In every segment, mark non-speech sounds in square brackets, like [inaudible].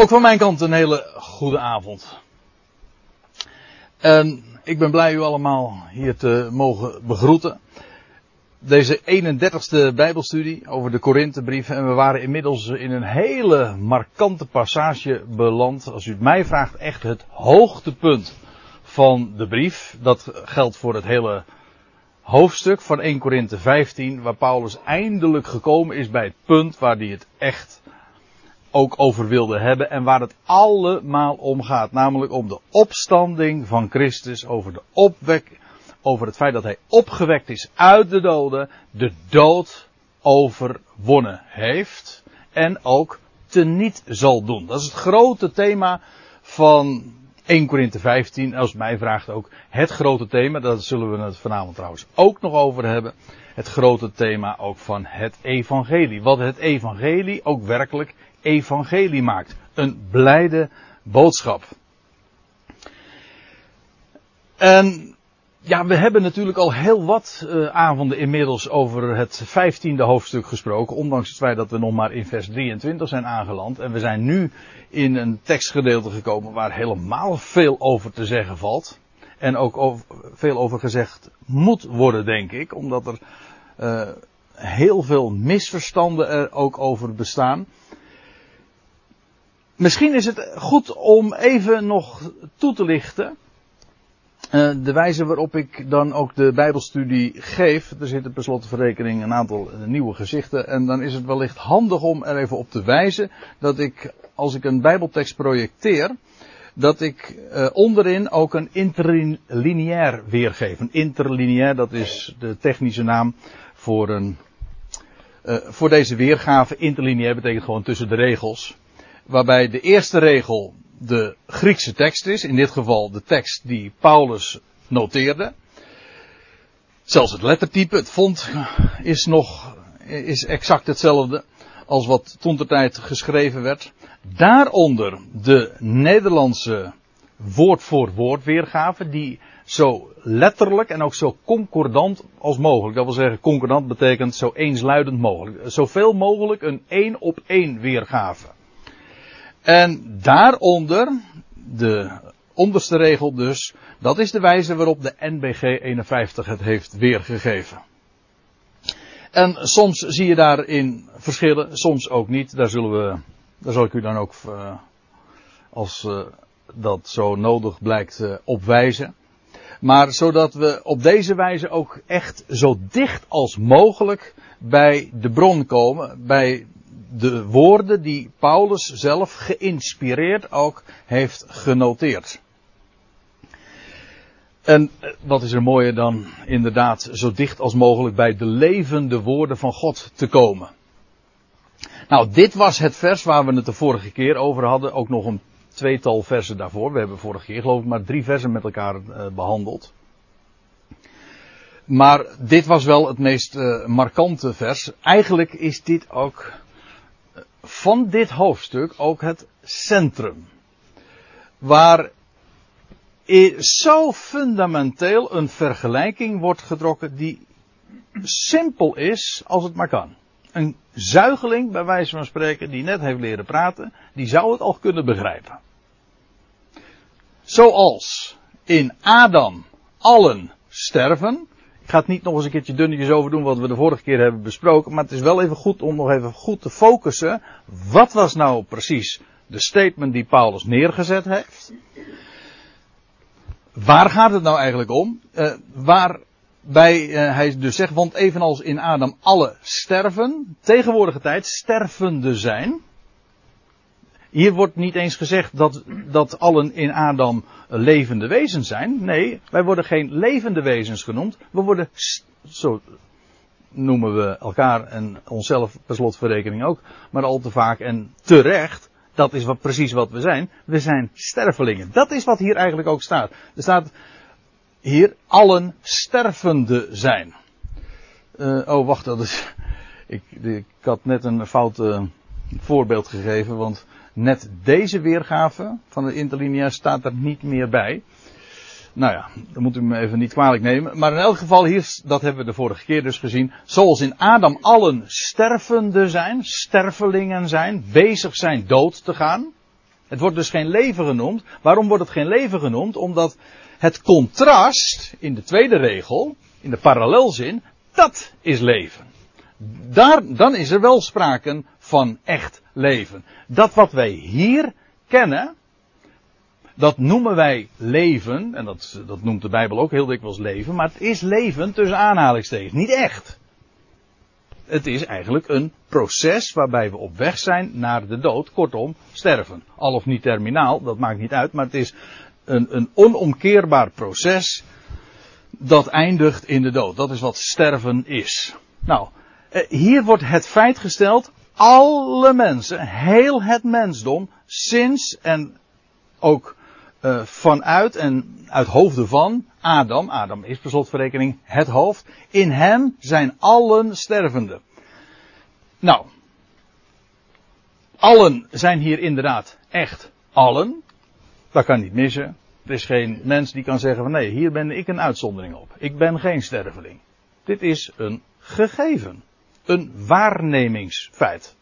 Ook van mijn kant een hele goede avond. En ik ben blij u allemaal hier te mogen begroeten. Deze 31ste Bijbelstudie over de Korinthebrief. En we waren inmiddels in een hele markante passage beland. Als u het mij vraagt, echt het hoogtepunt van de brief. Dat geldt voor het hele hoofdstuk van 1 Korinthe 15. Waar Paulus eindelijk gekomen is bij het punt waar hij het echt ook over wilde hebben en waar het allemaal om gaat. Namelijk om de opstanding van Christus, over de opwek, over het feit dat hij opgewekt is uit de doden, de dood overwonnen heeft en ook teniet zal doen. Dat is het grote thema van 1 Korinthe 15, als mij vraagt ook het grote thema, daar zullen we het vanavond trouwens ook nog over hebben. Het grote thema ook van het evangelie. Wat het evangelie ook werkelijk evangelie maakt. Een blijde boodschap. En ja, we hebben natuurlijk al heel wat uh, avonden inmiddels over het vijftiende hoofdstuk gesproken. Ondanks het feit dat we nog maar in vers 23 zijn aangeland. En we zijn nu in een tekstgedeelte gekomen waar helemaal veel over te zeggen valt. En ook over, veel over gezegd moet worden, denk ik. Omdat er uh, heel veel misverstanden er ook over bestaan. Misschien is het goed om even nog toe te lichten. Uh, de wijze waarop ik dan ook de Bijbelstudie geef. Er zitten per slot van rekening een aantal nieuwe gezichten. En dan is het wellicht handig om er even op te wijzen. Dat ik, als ik een Bijbeltekst projecteer. Dat ik uh, onderin ook een interlineair weergeef. Een interlineair, dat is de technische naam voor een. Voor deze weergave. Interlineair betekent gewoon tussen de regels waarbij de eerste regel de Griekse tekst is, in dit geval de tekst die Paulus noteerde. Zelfs het lettertype, het font is nog, is exact hetzelfde als wat toen ter tijd geschreven werd. Daaronder de Nederlandse woord voor woord weergave, die zo letterlijk en ook zo concordant als mogelijk. Dat wil zeggen, concordant betekent zo eensluidend mogelijk. Zoveel mogelijk een één op één weergave. En daaronder, de onderste regel dus, dat is de wijze waarop de NBG 51 het heeft weergegeven. En soms zie je daarin verschillen, soms ook niet. Daar zullen we, daar zal ik u dan ook, uh, als uh, dat zo nodig blijkt, uh, op wijzen. Maar zodat we op deze wijze ook echt zo dicht als mogelijk bij de bron komen, bij de woorden die Paulus zelf geïnspireerd ook heeft genoteerd. En eh, wat is er mooier dan inderdaad zo dicht als mogelijk bij de levende woorden van God te komen. Nou, dit was het vers waar we het de vorige keer over hadden. Ook nog een tweetal versen daarvoor. We hebben vorige keer geloof ik maar drie versen met elkaar uh, behandeld. Maar dit was wel het meest uh, markante vers. Eigenlijk is dit ook van dit hoofdstuk ook het centrum. Waar zo fundamenteel een vergelijking wordt getrokken die simpel is als het maar kan. Een zuigeling, bij wijze van spreken, die net heeft leren praten, die zou het al kunnen begrijpen. Zoals in Adam allen sterven, ik ga het niet nog eens een keertje dunnetjes over doen wat we de vorige keer hebben besproken. Maar het is wel even goed om nog even goed te focussen. Wat was nou precies de statement die Paulus neergezet heeft? Waar gaat het nou eigenlijk om? Uh, waarbij uh, hij dus zegt, want evenals in Adam alle sterven, tegenwoordige tijd stervende zijn. Hier wordt niet eens gezegd dat, dat allen in Adam levende wezens zijn. Nee, wij worden geen levende wezens genoemd. We worden, zo noemen we elkaar en onszelf per slotverrekening ook, maar al te vaak en terecht. Dat is wat, precies wat we zijn. We zijn stervelingen. Dat is wat hier eigenlijk ook staat. Er staat hier allen stervende zijn. Uh, oh, wacht, dat is. Ik, ik had net een fout uh, voorbeeld gegeven, want Net deze weergave van de interlineair staat er niet meer bij. Nou ja, dan moet u me even niet kwalijk nemen. Maar in elk geval, hier, dat hebben we de vorige keer dus gezien. Zoals in Adam allen stervende zijn, stervelingen zijn, bezig zijn dood te gaan. Het wordt dus geen leven genoemd. Waarom wordt het geen leven genoemd? Omdat het contrast in de tweede regel, in de parallelzin, dat is leven. Daar, dan is er wel sprake van echt leven. Dat wat wij hier kennen, dat noemen wij leven, en dat, dat noemt de Bijbel ook heel dikwijls leven, maar het is leven tussen aanhalingstekens, niet echt. Het is eigenlijk een proces waarbij we op weg zijn naar de dood, kortom, sterven. Al of niet terminaal, dat maakt niet uit, maar het is een, een onomkeerbaar proces dat eindigt in de dood. Dat is wat sterven is. Nou, hier wordt het feit gesteld, alle mensen, heel het mensdom, sinds en ook uh, vanuit en uit hoofden van Adam, Adam is per slotverrekening het hoofd, in hem zijn allen stervende. Nou, allen zijn hier inderdaad echt allen. Dat kan niet missen. Er is geen mens die kan zeggen van nee, hier ben ik een uitzondering op. Ik ben geen sterveling. Dit is een gegeven. Een waarnemingsfeit.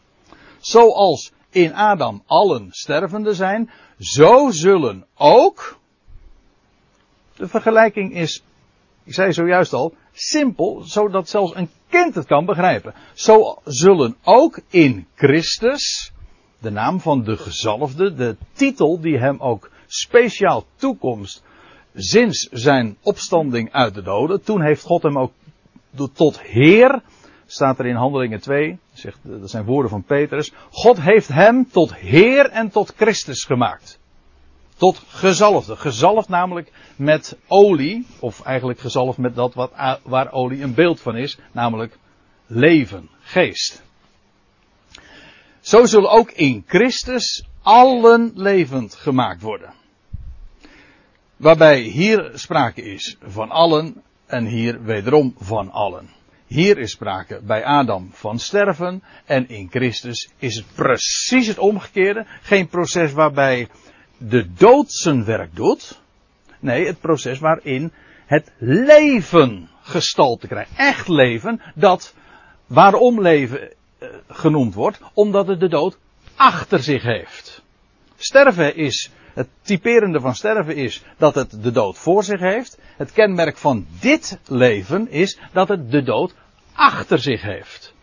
Zoals in Adam allen stervende zijn, zo zullen ook. De vergelijking is, ik zei zojuist al, simpel, zodat zelfs een kind het kan begrijpen. Zo zullen ook in Christus, de naam van de gezalfde, de titel die hem ook speciaal toekomst sinds zijn opstanding uit de doden. Toen heeft God hem ook tot Heer, staat er in Handelingen 2, zegt, dat zijn woorden van Petrus. God heeft hem tot Heer en tot Christus gemaakt. Tot gezalfde. Gezalfd namelijk met olie, of eigenlijk gezalfd met dat wat, waar olie een beeld van is, namelijk leven, geest. Zo zullen ook in Christus allen levend gemaakt worden. Waarbij hier sprake is van allen en hier wederom van allen. Hier is sprake bij Adam van sterven en in Christus is het precies het omgekeerde. Geen proces waarbij de dood zijn werk doet. Nee, het proces waarin het leven gestalte krijgt. Echt leven, dat waarom leven eh, genoemd wordt, omdat het de dood achter zich heeft. Sterven is, het typerende van sterven is dat het de dood voor zich heeft. Het kenmerk van dit leven is dat het de dood achter zich heeft.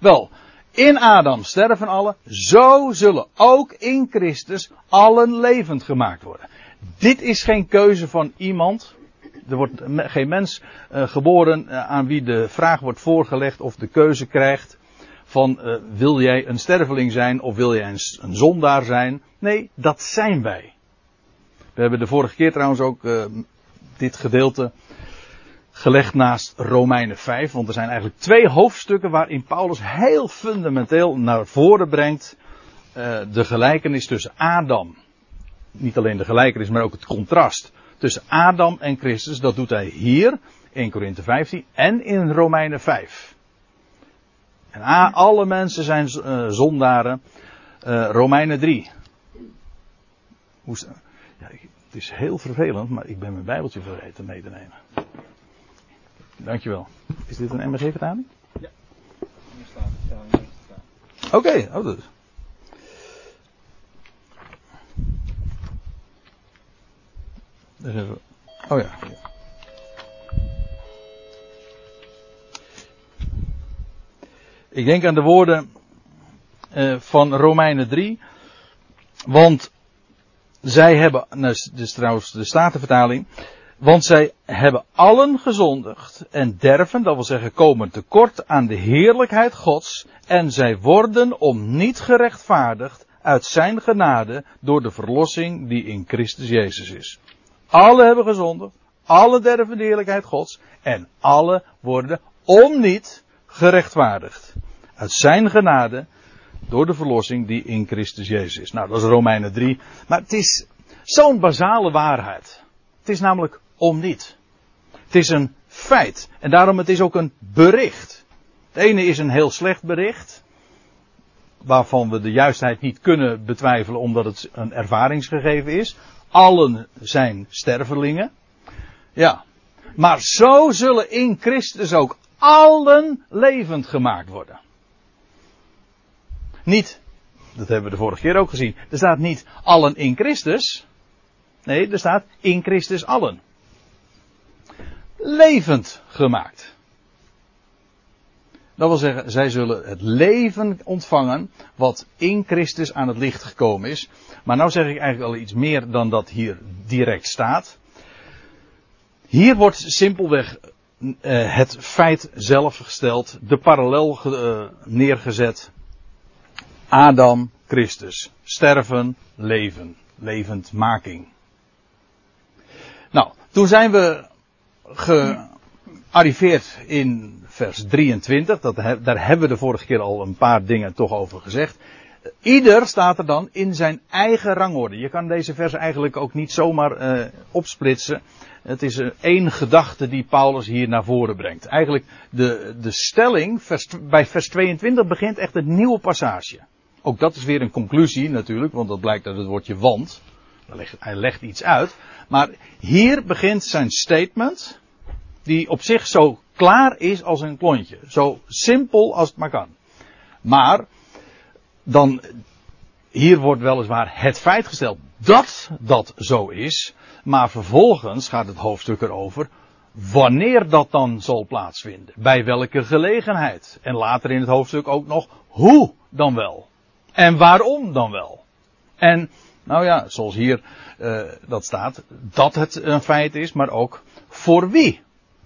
Wel, in Adam sterven alle, zo zullen ook in Christus allen levend gemaakt worden. Dit is geen keuze van iemand. Er wordt geen mens uh, geboren uh, aan wie de vraag wordt voorgelegd of de keuze krijgt van uh, wil jij een sterveling zijn of wil jij een, een, zondaar zijn. Nee, dat zijn wij. We hebben de vorige keer trouwens ook dit gedeelte gelegd naast Romeinen 5. Want er zijn eigenlijk twee hoofdstukken waarin Paulus heel fundamenteel naar voren brengt uh, de gelijkenis tussen Adam. Niet alleen de gelijkenis, maar ook het contrast tussen Adam en Christus. Dat doet hij hier, in Korinthe 15 en in Romeinen 5. En alle mensen zijn uh, zondaren. Romeinen 3. Hoe, het is heel vervelend, maar ik ben mijn Bijbeltje vergeten mee te nemen. Dankjewel. Is dit een MBG-vertaling? Ja. Hier staat Oké, okay, oh. Even, oh ja. Ik denk aan de woorden uh, van Romeinen 3. Want zij hebben, dus trouwens de Statenvertaling. Want zij hebben allen gezondigd en derven, dat wil zeggen komen tekort aan de heerlijkheid Gods en zij worden om niet gerechtvaardigd uit zijn genade door de verlossing die in Christus Jezus is. Alle hebben gezondigd, alle derven de heerlijkheid Gods en alle worden om niet gerechtvaardigd uit zijn genade door de verlossing die in Christus Jezus is. Nou, dat is Romeinen 3, maar het is zo'n basale waarheid. Het is namelijk om niet. Het is een feit. En daarom het is ook een bericht. Het ene is een heel slecht bericht. Waarvan we de juistheid niet kunnen betwijfelen omdat het een ervaringsgegeven is. Allen zijn stervelingen. Ja. Maar zo zullen in Christus ook allen levend gemaakt worden. Niet Dat hebben we de vorige keer ook gezien. Er staat niet allen in Christus. Nee, er staat in Christus allen. Levend gemaakt. Dat wil zeggen, zij zullen het leven ontvangen wat in Christus aan het licht gekomen is. Maar nou zeg ik eigenlijk al iets meer dan dat hier direct staat. Hier wordt simpelweg uh, het feit zelf gesteld, de parallel uh, neergezet. Adam, Christus. Sterven, leven. Levendmaking. Nou, toen zijn we gearriveerd in vers 23. Dat, daar hebben we de vorige keer al een paar dingen toch over gezegd. Ieder staat er dan in zijn eigen rangorde. Je kan deze vers eigenlijk ook niet zomaar uh, opsplitsen. Het is één gedachte die Paulus hier naar voren brengt. Eigenlijk de, de stelling, bij vers 22 begint echt een nieuwe passage. Ook dat is weer een conclusie natuurlijk, want dat blijkt uit het woordje want. Hij legt iets uit. Maar hier begint zijn statement, die op zich zo klaar is als een klontje. Zo simpel als het maar kan. Maar, dan, hier wordt weliswaar het feit gesteld dat dat zo is. Maar vervolgens gaat het hoofdstuk erover wanneer dat dan zal plaatsvinden. Bij welke gelegenheid. En later in het hoofdstuk ook nog hoe dan wel. En waarom dan wel. En, nou ja, zoals hier uh, dat staat, dat het een feit is, maar ook voor wie.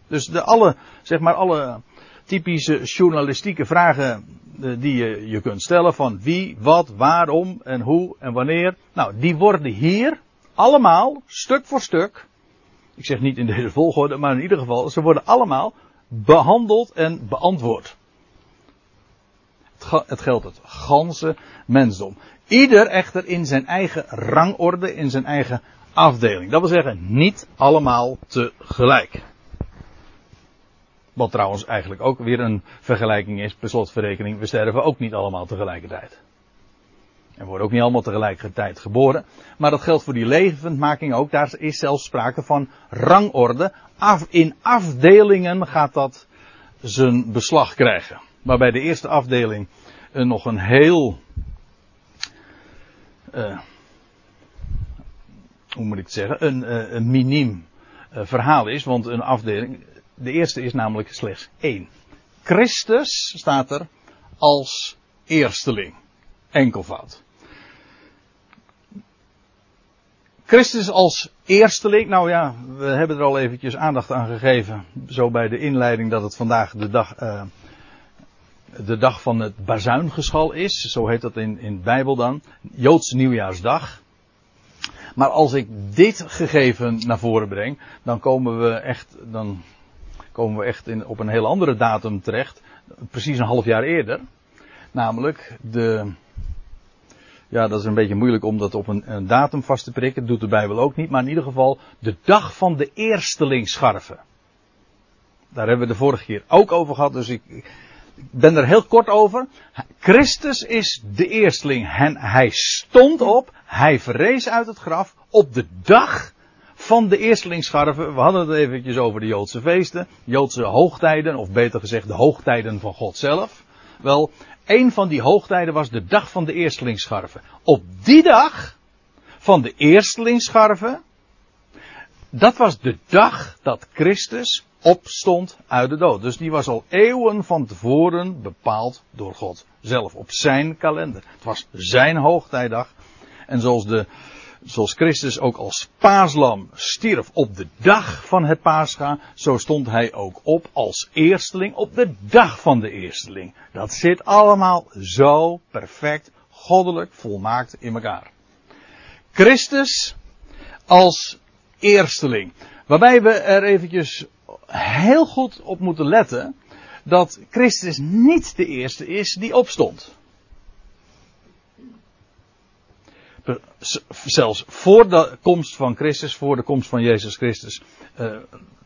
Dus de alle, zeg maar alle typische journalistieke vragen uh, die je, je kunt stellen van wie, wat, waarom en hoe en wanneer. Nou, die worden hier allemaal, stuk voor stuk, ik zeg niet in deze volgorde, maar in ieder geval, ze worden allemaal behandeld en beantwoord. Het geldt het ganse mensdom. Ieder echter in zijn eigen rangorde, in zijn eigen afdeling. Dat wil zeggen, niet allemaal tegelijk. Wat trouwens eigenlijk ook weer een vergelijking is, per slotverrekening, we sterven ook niet allemaal tegelijkertijd. En worden ook niet allemaal tegelijkertijd geboren. Maar dat geldt voor die levendmaking ook. Daar is zelfs sprake van rangorde. Af, in afdelingen gaat dat zijn beslag krijgen. Waarbij de eerste afdeling uh, nog een heel. Uh, hoe moet ik het zeggen? Een, uh, een miniem verhaal is. Want een afdeling. De eerste is namelijk slechts één. Christus staat er als eersteling. Enkelvoud. Christus als eersteling, nou ja, we hebben er al eventjes aandacht aan gegeven, zo bij de inleiding dat het vandaag de dag, de dag van het bazuingeschal is, zo heet dat in, in de Bijbel dan, Joodse nieuwjaarsdag. Maar als ik dit gegeven naar voren breng, dan komen we echt, dan komen we echt in, op een heel andere datum terecht, precies een half jaar eerder. Namelijk de, ja, dat is een beetje moeilijk om dat op een, datum vast te prikken. Dat doet de Bijbel ook niet. Maar in ieder geval de dag van de eerstelingsscharven. Daar hebben we de vorige keer ook over gehad. Dus ik ben er heel kort over. Christus is de eersteling. En hij stond op. Hij verrees uit het graf. Op de dag van de eerstelingsscharven. We hadden het eventjes over de Joodse feesten. Joodse hoogtijden. Of beter gezegd de hoogtijden van God zelf. Wel, een van die hoogtijden was de dag van de eerstelingsscharven. Op die dag van de eerstelingsscharven, dat was de dag dat Christus opstond uit de dood. Dus die was al eeuwen van tevoren bepaald door God zelf op zijn kalender. Het was zijn hoogtijdag. En zoals de zoals Christus ook als paaslam stierf op de dag van het paascha, zo stond hij ook op als eersteling op de dag van de eersteling. Dat zit allemaal zo perfect, goddelijk, volmaakt in elkaar. Christus als eersteling. Waarbij we er eventjes heel goed op moeten letten dat Christus niet de eerste is die opstond. zelfs voor de komst van Christus, voor de komst van Jezus Christus, uh,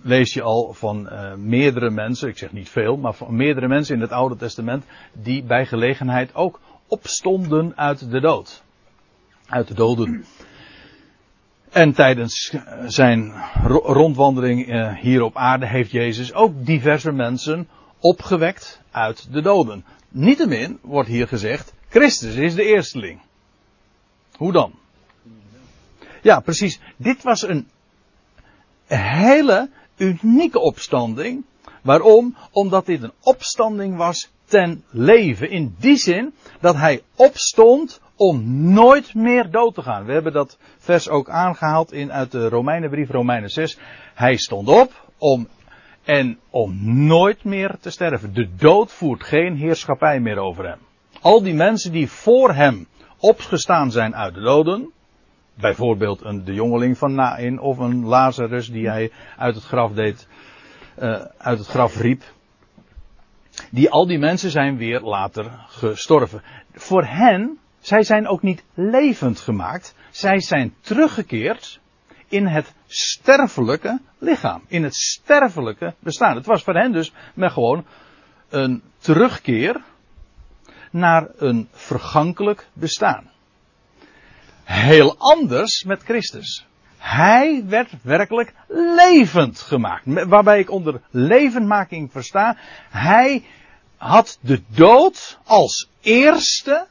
lees je al van uh, meerdere mensen, ik zeg niet veel, maar van meerdere mensen in het Oude Testament, die bij gelegenheid ook opstonden uit de dood. Uit de doden. En tijdens zijn rondwandeling uh, hier op aarde heeft Jezus ook diverse mensen opgewekt uit de doden. Niettemin wordt hier gezegd, Christus is de eersteling. Hoe dan? Ja, precies. Dit was een hele unieke opstanding. Waarom? Omdat dit een opstanding was ten leven. In die zin dat hij opstond om nooit meer dood te gaan. We hebben dat vers ook aangehaald in, uit de Romeinenbrief, Romeinen 6. Hij stond op om en om nooit meer te sterven. De dood voert geen heerschappij meer over hem. Al die mensen die voor hem opgestaan zijn uit de doden, bijvoorbeeld een, de jongeling van Nain of een Lazarus die hij uit het graf deed, uh, uit het graf riep, die al die mensen zijn weer later gestorven. Voor hen, zij zijn ook niet levend gemaakt, zij zijn teruggekeerd in het sterfelijke lichaam, in het sterfelijke bestaan. Het was voor hen dus met gewoon een terugkeer naar een vergankelijk bestaan. Heel anders met Christus. Hij werd werkelijk levend gemaakt. Waarbij ik onder levendmaking versta. Hij had de dood als eerste.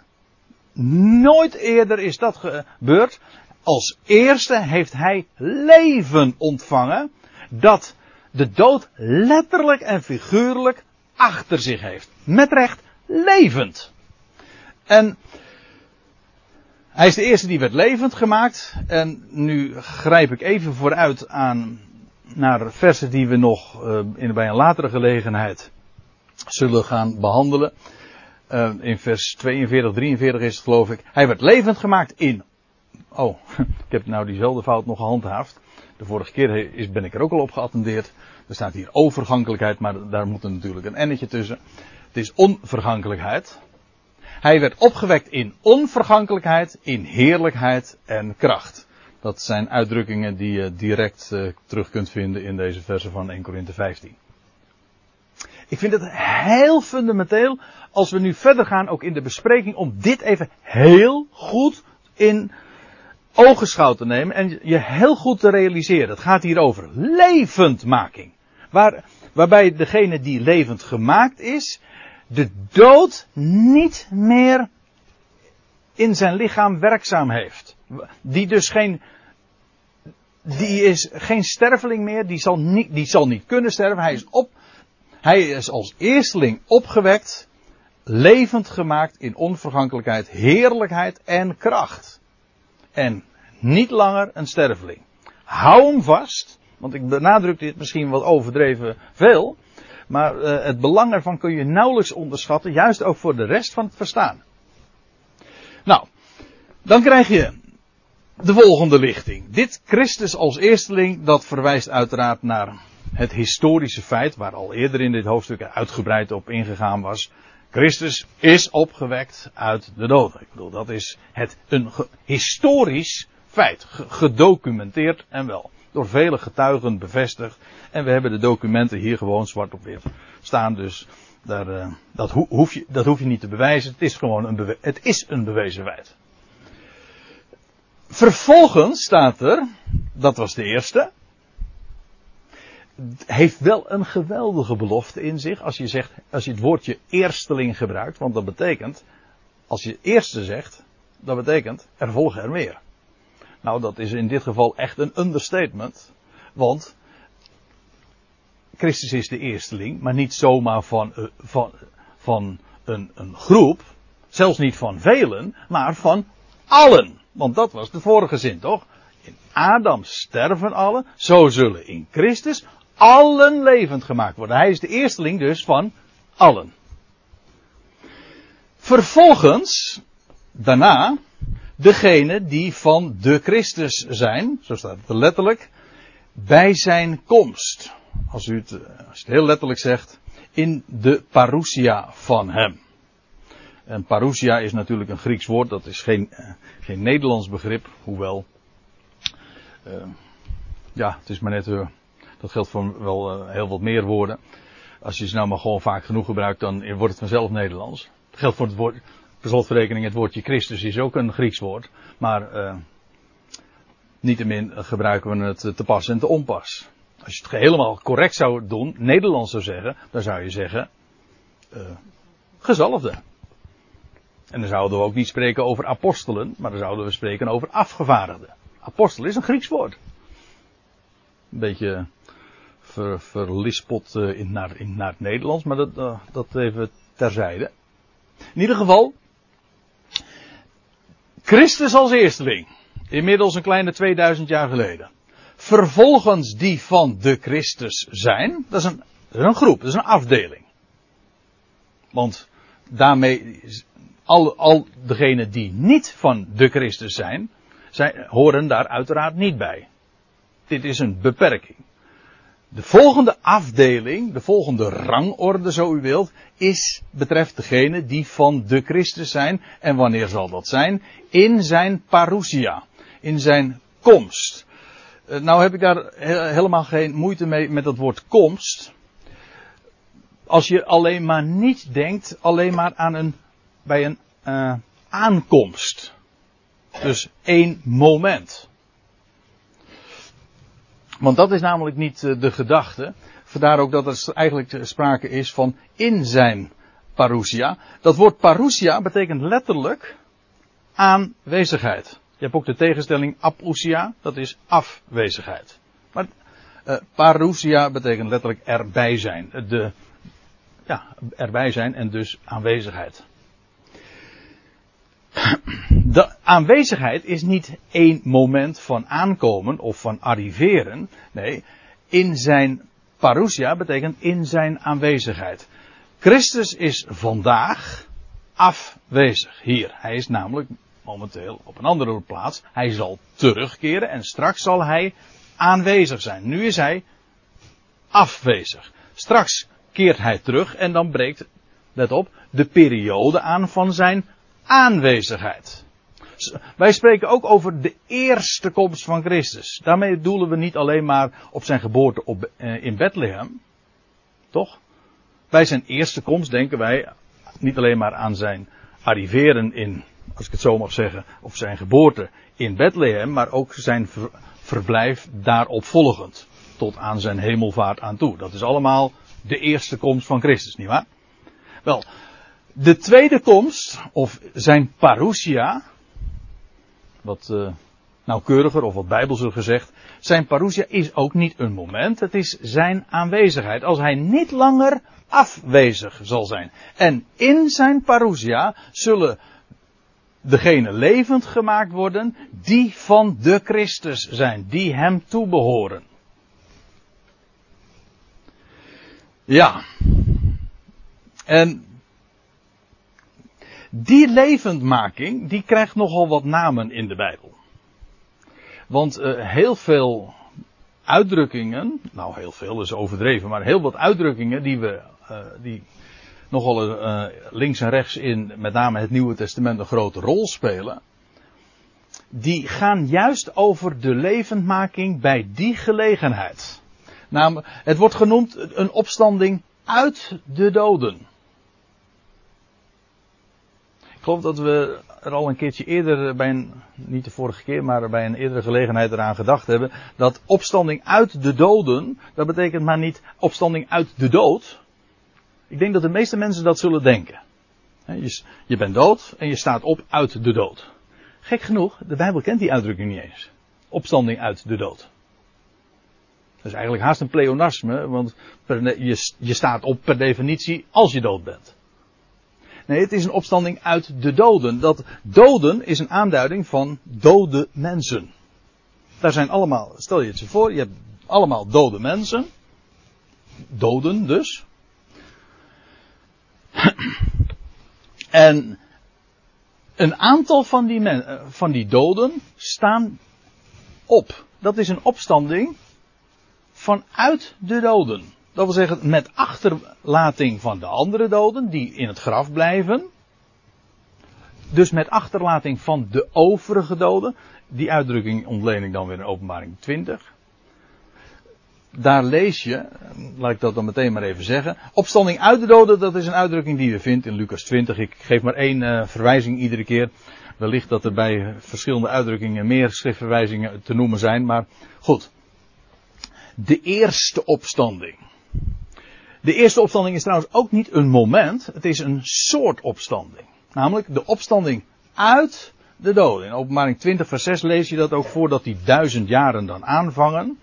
Nooit eerder is dat gebeurd. Als eerste heeft hij leven ontvangen. Dat de dood letterlijk en figuurlijk achter zich heeft. Met recht levend. En hij is de eerste die werd levend gemaakt. En nu grijp ik even vooruit aan naar versen die we nog uh, in, bij een latere gelegenheid zullen gaan behandelen. Uh, in vers 42, 43 is het geloof ik. Hij werd levend gemaakt in. Oh, [laughs] ik heb nou diezelfde fout nog gehandhaafd. De vorige keer is, ben ik er ook al op geattendeerd. Er staat hier overgankelijkheid, maar daar moet er natuurlijk een ennetje tussen. Het is onvergankelijkheid. Hij werd opgewekt in onvergankelijkheid, in heerlijkheid en kracht. Dat zijn uitdrukkingen die je direct uh, terug kunt vinden in deze versen van 1 Korinthe 15. Ik vind het heel fundamenteel als we nu verder gaan ook in de bespreking om dit even heel goed in ogenschouw te nemen en je heel goed te realiseren. Het gaat hier over levendmaking. Waar, waarbij degene die levend gemaakt is, de dood niet meer in zijn lichaam werkzaam heeft. Die dus geen, die is geen sterveling meer, die zal niet, die zal niet kunnen sterven. Hij is op, hij is als eersteling opgewekt, levend gemaakt in onvergankelijkheid, heerlijkheid en kracht. En niet langer een sterveling. Hou hem vast, want ik benadruk dit misschien wat overdreven veel. Maar uh, het belang ervan kun je nauwelijks onderschatten, juist ook voor de rest van het verstaan. Nou, dan krijg je de volgende lichting. Dit Christus als eersteling, dat verwijst uiteraard naar het historische feit, waar al eerder in dit hoofdstuk uitgebreid op ingegaan was. Christus is opgewekt uit de dood. Ik bedoel, dat is het een historisch feit, gedocumenteerd en wel door vele getuigen bevestigd. En we hebben de documenten hier gewoon zwart op wit staan. Dus daar, uh, dat, hoef je, dat hoef je niet te bewijzen. Het is gewoon een, het is een bewezen feit. Vervolgens staat er, dat was de eerste. Heeft wel een geweldige belofte in zich. Als je zegt, als je het woordje eersteling gebruikt. Want dat betekent, als je eerste zegt, dat betekent, er volgen er meer. Nou, dat is in dit geval echt een understatement. Want Christus is de eersteling, maar niet zomaar van, eh, van, van een, een groep. Zelfs niet van velen, maar van allen. Want dat was de vorige zin, toch? In Adam sterven allen, zo zullen in Christus allen levend gemaakt worden. Hij is de eersteling dus van allen. Vervolgens, daarna, degene die van de Christus zijn, zo staat het letterlijk, bij zijn komst. Als u het, eh, als het heel letterlijk zegt, in de parousia van hem. En parousia is natuurlijk een Grieks woord, dat is geen, uh, geen Nederlands begrip, hoewel. Uh, ja, het is maar net, uh, dat geldt voor wel heel wat meer woorden. Als je ze nou maar gewoon vaak genoeg gebruikt, dan wordt het vanzelf Nederlands. Dat geldt voor het woord, per slotverrekening, het woordje Christus is ook een Grieks woord. Maar uh, niettemin gebruiken we het te pas en te onpas. Als je het helemaal correct zou doen, Nederlands zou zeggen, dan zou je zeggen, uh, gezalfde. En dan zouden we ook niet spreken over apostelen, maar dan zouden we spreken over afgevaardigden. Apostel is een Grieks woord. Een beetje ver, verlispot eh, in, naar, in, naar het Nederlands, maar dat, uh, dat even terzijde. In ieder geval, Christus als eersteling. Inmiddels een kleine 2000 jaar geleden. Vervolgens die van de Christus zijn. Dat is een, een groep, dat is een afdeling. Want daarmee, al, al degenen die niet van de Christus zijn, horen daar uiteraard niet bij. Dit is een beperking. De volgende afdeling, de volgende rangorde, zo u wilt, is, betreft degene die van de Christus zijn. En wanneer zal dat zijn? In zijn parousia. In zijn komst. Eh, nou heb ik daar helemaal geen moeite mee met dat woord komst. Als je alleen maar niet denkt, alleen maar aan een, bij een uh, aankomst. Dus één moment. Want dat is namelijk niet eh, de gedachte. Vandaar ook dat er eigenlijk sprake is van in zijn parousia. Dat woord parousia betekent letterlijk aanwezigheid. Je hebt ook de tegenstelling apousia, dat is afwezigheid. Maar uh, parousia betekent letterlijk erbij zijn. De, ja, erbij zijn en dus aanwezigheid. De aanwezigheid is niet één moment van aankomen of van arriveren. Nee, in zijn parousia betekent in zijn aanwezigheid. Christus is vandaag afwezig hier. Hij is namelijk momenteel op een andere plaats. Hij zal terugkeren en straks zal hij aanwezig zijn. Nu is hij afwezig. Straks keert hij terug en dan breekt, let op, de periode aan van zijn aanwezigheid. Wij spreken ook over de eerste komst van Christus. Daarmee doelen we niet alleen maar op zijn geboorte op, eh, in Bethlehem. Toch? Bij zijn eerste komst denken wij niet alleen maar aan zijn arriveren in, als ik het zo mag zeggen, of zijn geboorte in Bethlehem, maar ook zijn ver, verblijf daarop volgend. Tot aan zijn hemelvaart aan toe. Dat is allemaal de eerste komst van Christus, nietwaar? Wel, de tweede komst, of zijn parousia, wat uh, nauwkeuriger of wat bijbelser gezegd, zijn parousia is ook niet een moment, het is zijn aanwezigheid. Als hij niet langer afwezig zal zijn. En in zijn parousia zullen degenen levend gemaakt worden die van de Christus zijn, die hem toebehoren. Ja. En die levendmaking, die krijgt nogal wat namen in de Bijbel. Want uh, heel veel uitdrukkingen, nou heel veel is overdreven, maar heel wat uitdrukkingen die we, uh, die nogal uh, links en rechts in met name het Nieuwe Testament een grote rol spelen, die gaan juist over de levendmaking bij die gelegenheid. Het wordt genoemd een opstanding uit de doden. Ik geloof dat we er al een keertje eerder bij een, niet de vorige keer, maar bij een eerdere gelegenheid eraan gedacht hebben. Dat opstanding uit de doden, dat betekent maar niet opstanding uit de dood. Ik denk dat de meeste mensen dat zullen denken. Je, bent dood en je staat op uit de dood. Gek genoeg, de Bijbel kent die uitdrukking niet eens. Opstanding uit de dood. Dat is eigenlijk haast een pleonasme, want je staat op per definitie als je dood bent. Nee, het is een opstanding uit de doden. Dat doden is een aanduiding van dode mensen. Daar zijn allemaal, stel je het je voor, je hebt allemaal dode mensen. Doden dus. [clears throat] En een aantal van die, eh, van die doden staan op. Dat is een opstanding vanuit de doden. Dat wil zeggen met achterlating van de andere doden die in het graf blijven. Dus met achterlating van de overige doden. Die uitdrukking ontleen ik dan weer in openbaring 20. Daar lees je, laat ik dat dan meteen maar even zeggen. Opstanding uit de doden, dat is een uitdrukking die je vindt in Lucas 20. Ik geef maar één uh, verwijzing iedere keer. Wellicht dat er bij verschillende uitdrukkingen meer schriftverwijzingen te noemen zijn, maar goed. De eerste opstanding. De eerste opstanding is trouwens ook niet een moment, het is een soort opstanding. Namelijk de opstanding uit de doden. In openbaring 20 vers 6 lees je dat ook voordat die duizend jaren dan aanvangen.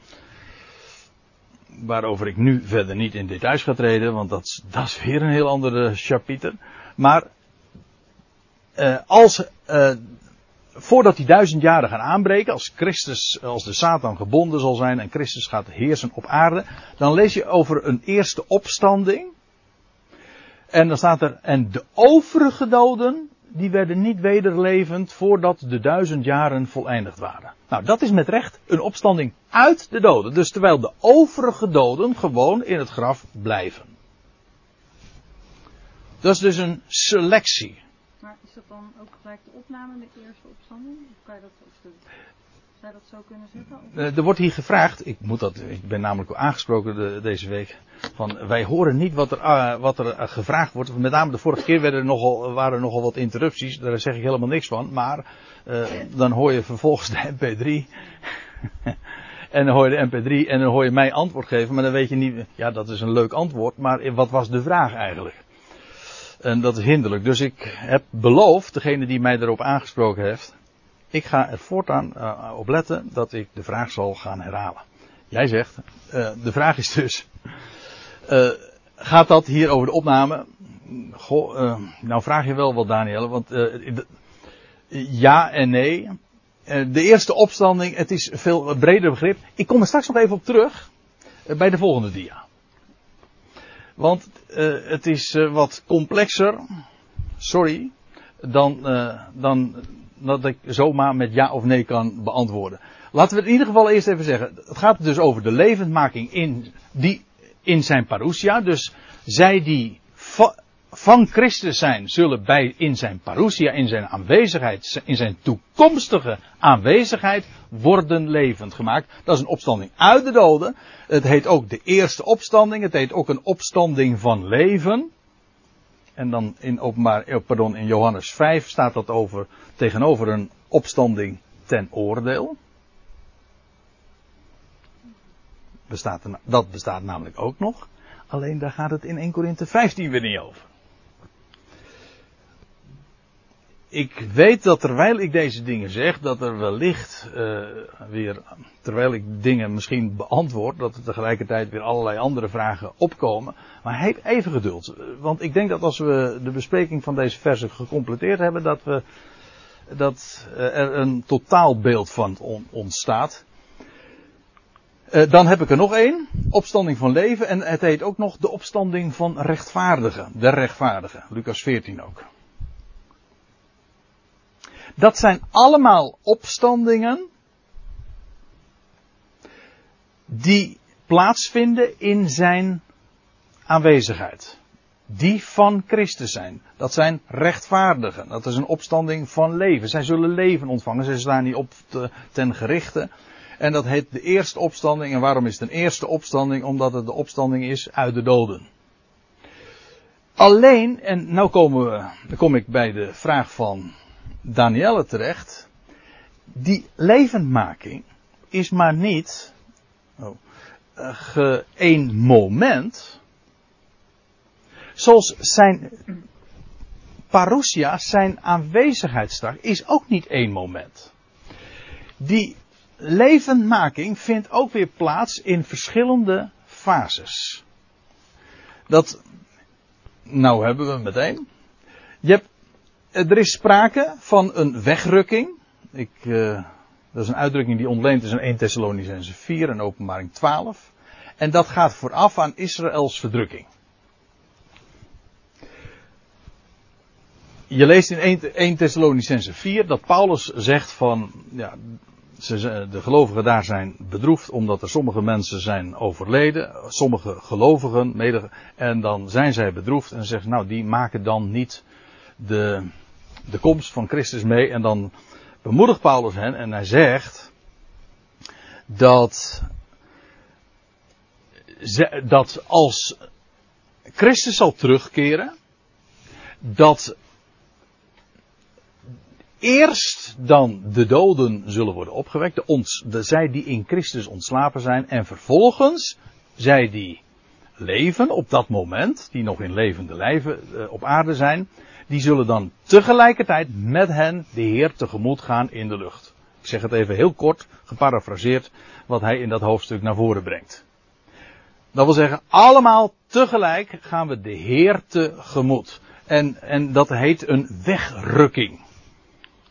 Waarover ik nu verder niet in details ga treden, want dat, is- dat is weer een heel andere chapiter. Maar eh, als, eh, voordat die duizend jaren gaan aanbreken, als Christus, als de Satan gebonden zal zijn en Christus gaat heersen op aarde, dan lees je over een eerste opstanding. En dan staat er, en de overige doden, die werden niet wederlevend voordat de duizend jaren voleindigd waren. Nou, dat is met recht een opstanding uit de doden. Dus terwijl de overige doden gewoon in het graf blijven. Dat is dus een selectie. Is dan ook gelijk de opname, de eerste opstanding? Of kan je dat, de, zou dat zo kunnen zetten? Of- Eh, er wordt hier gevraagd, ik, moet dat, ik ben namelijk ook aangesproken de- deze week, van wij horen niet wat er, ah, wat er eh, gevraagd wordt. Met name de vorige keer werden er nogal, waren er nogal wat interrupties, daar zeg ik helemaal niks van. Maar eh, dan hoor je vervolgens de MP3 [laughs] en dan hoor je de MP3 en dan hoor je mij antwoord geven, maar dan weet je niet, ja dat is een leuk antwoord, maar wat was de vraag eigenlijk? En dat is hinderlijk. Dus ik heb beloofd, degene die mij erop aangesproken heeft, ik ga er voortaan uh, op letten dat ik de vraag zal gaan herhalen. Jij zegt, uh, de vraag is dus, uh, gaat dat hier over de opname? Goh, nou vraag je wel wat Daniel, want ja en nee. de eerste opstanding, het is veel breder begrip. Ik kom er straks nog even op terug bij de volgende dia. Want het is wat complexer, sorry, dan, dan dat ik zomaar met ja of nee kan beantwoorden. Laten we het in ieder geval eerst even zeggen. Het gaat dus over de levendmaking in, die, in zijn parousia. Dus zij die va, van Christus zijn, zullen bij, in zijn parousia, in zijn aanwezigheid, in zijn toekomstige aanwezigheid, worden levend gemaakt. Dat is een opstanding uit de doden. Het heet ook de eerste opstanding. Het heet ook een opstanding van leven. En dan in openbaar, pardon, in Johannes 5 staat dat over, tegenover een opstanding ten oordeel. Bestaat dat bestaat namelijk ook nog. Alleen daar gaat het in 1 Korinthe 15 weer niet over. Ik weet dat terwijl ik deze dingen zeg, dat er wellicht uh, weer, terwijl ik dingen misschien beantwoord, dat er tegelijkertijd weer allerlei andere vragen opkomen. Maar heb even geduld. Want ik denk dat als we de bespreking van deze versen gecompleteerd hebben, dat, we, dat er een totaalbeeld van ontstaat. Dan heb ik er nog één. Opstanding van leven. En het heet ook nog de opstanding van rechtvaardigen. De rechtvaardigen. Lucas 14 ook. Dat zijn allemaal opstandingen die plaatsvinden in zijn aanwezigheid. Die van Christus zijn. Dat zijn rechtvaardigen. Dat is een opstanding van leven. Zij zullen leven ontvangen. Zij staan niet op te, ten gerichte. En dat heet de eerste opstanding. En waarom is het een eerste opstanding? Omdat het de opstanding is uit de doden. Alleen, en nou komen we, dan kom ik bij de vraag van Danielle terecht. Die levendmaking is maar niet oh, uh, één moment. Zoals zijn parousia, zijn aanwezigheidsdag, is ook niet één moment. Die levendmaking vindt ook weer plaats in verschillende fases. Dat, nou hebben we meteen. Je hebt er is sprake van een wegrukking. Ik, uh, dat is een uitdrukking die ontleend is in 1 Thessalonicense 4 en openbaring 12. En dat gaat vooraf aan Israëls verdrukking. Je leest in 1, 1 Thessalonicense 4 dat Paulus zegt van, ja, de gelovigen daar zijn bedroefd omdat er sommige mensen zijn overleden, sommige gelovigen, en dan zijn zij bedroefd en zeggen, nou die maken dan niet de, de komst van Christus mee. En dan bemoedigt Paulus hen en hij zegt dat, dat als Christus zal terugkeren, dat eerst dan de doden zullen worden opgewekt, de, ons, de zij die in Christus ontslapen zijn, en vervolgens zij die leven op dat moment, die nog in levende lijven uh, op aarde zijn, die zullen dan tegelijkertijd met hen de Heer tegemoet gaan in de lucht. Ik zeg het even heel kort, geparafraseerd, wat hij in dat hoofdstuk naar voren brengt. Dat wil zeggen, allemaal tegelijk gaan we de Heer tegemoet. En, en dat heet een wegrukking.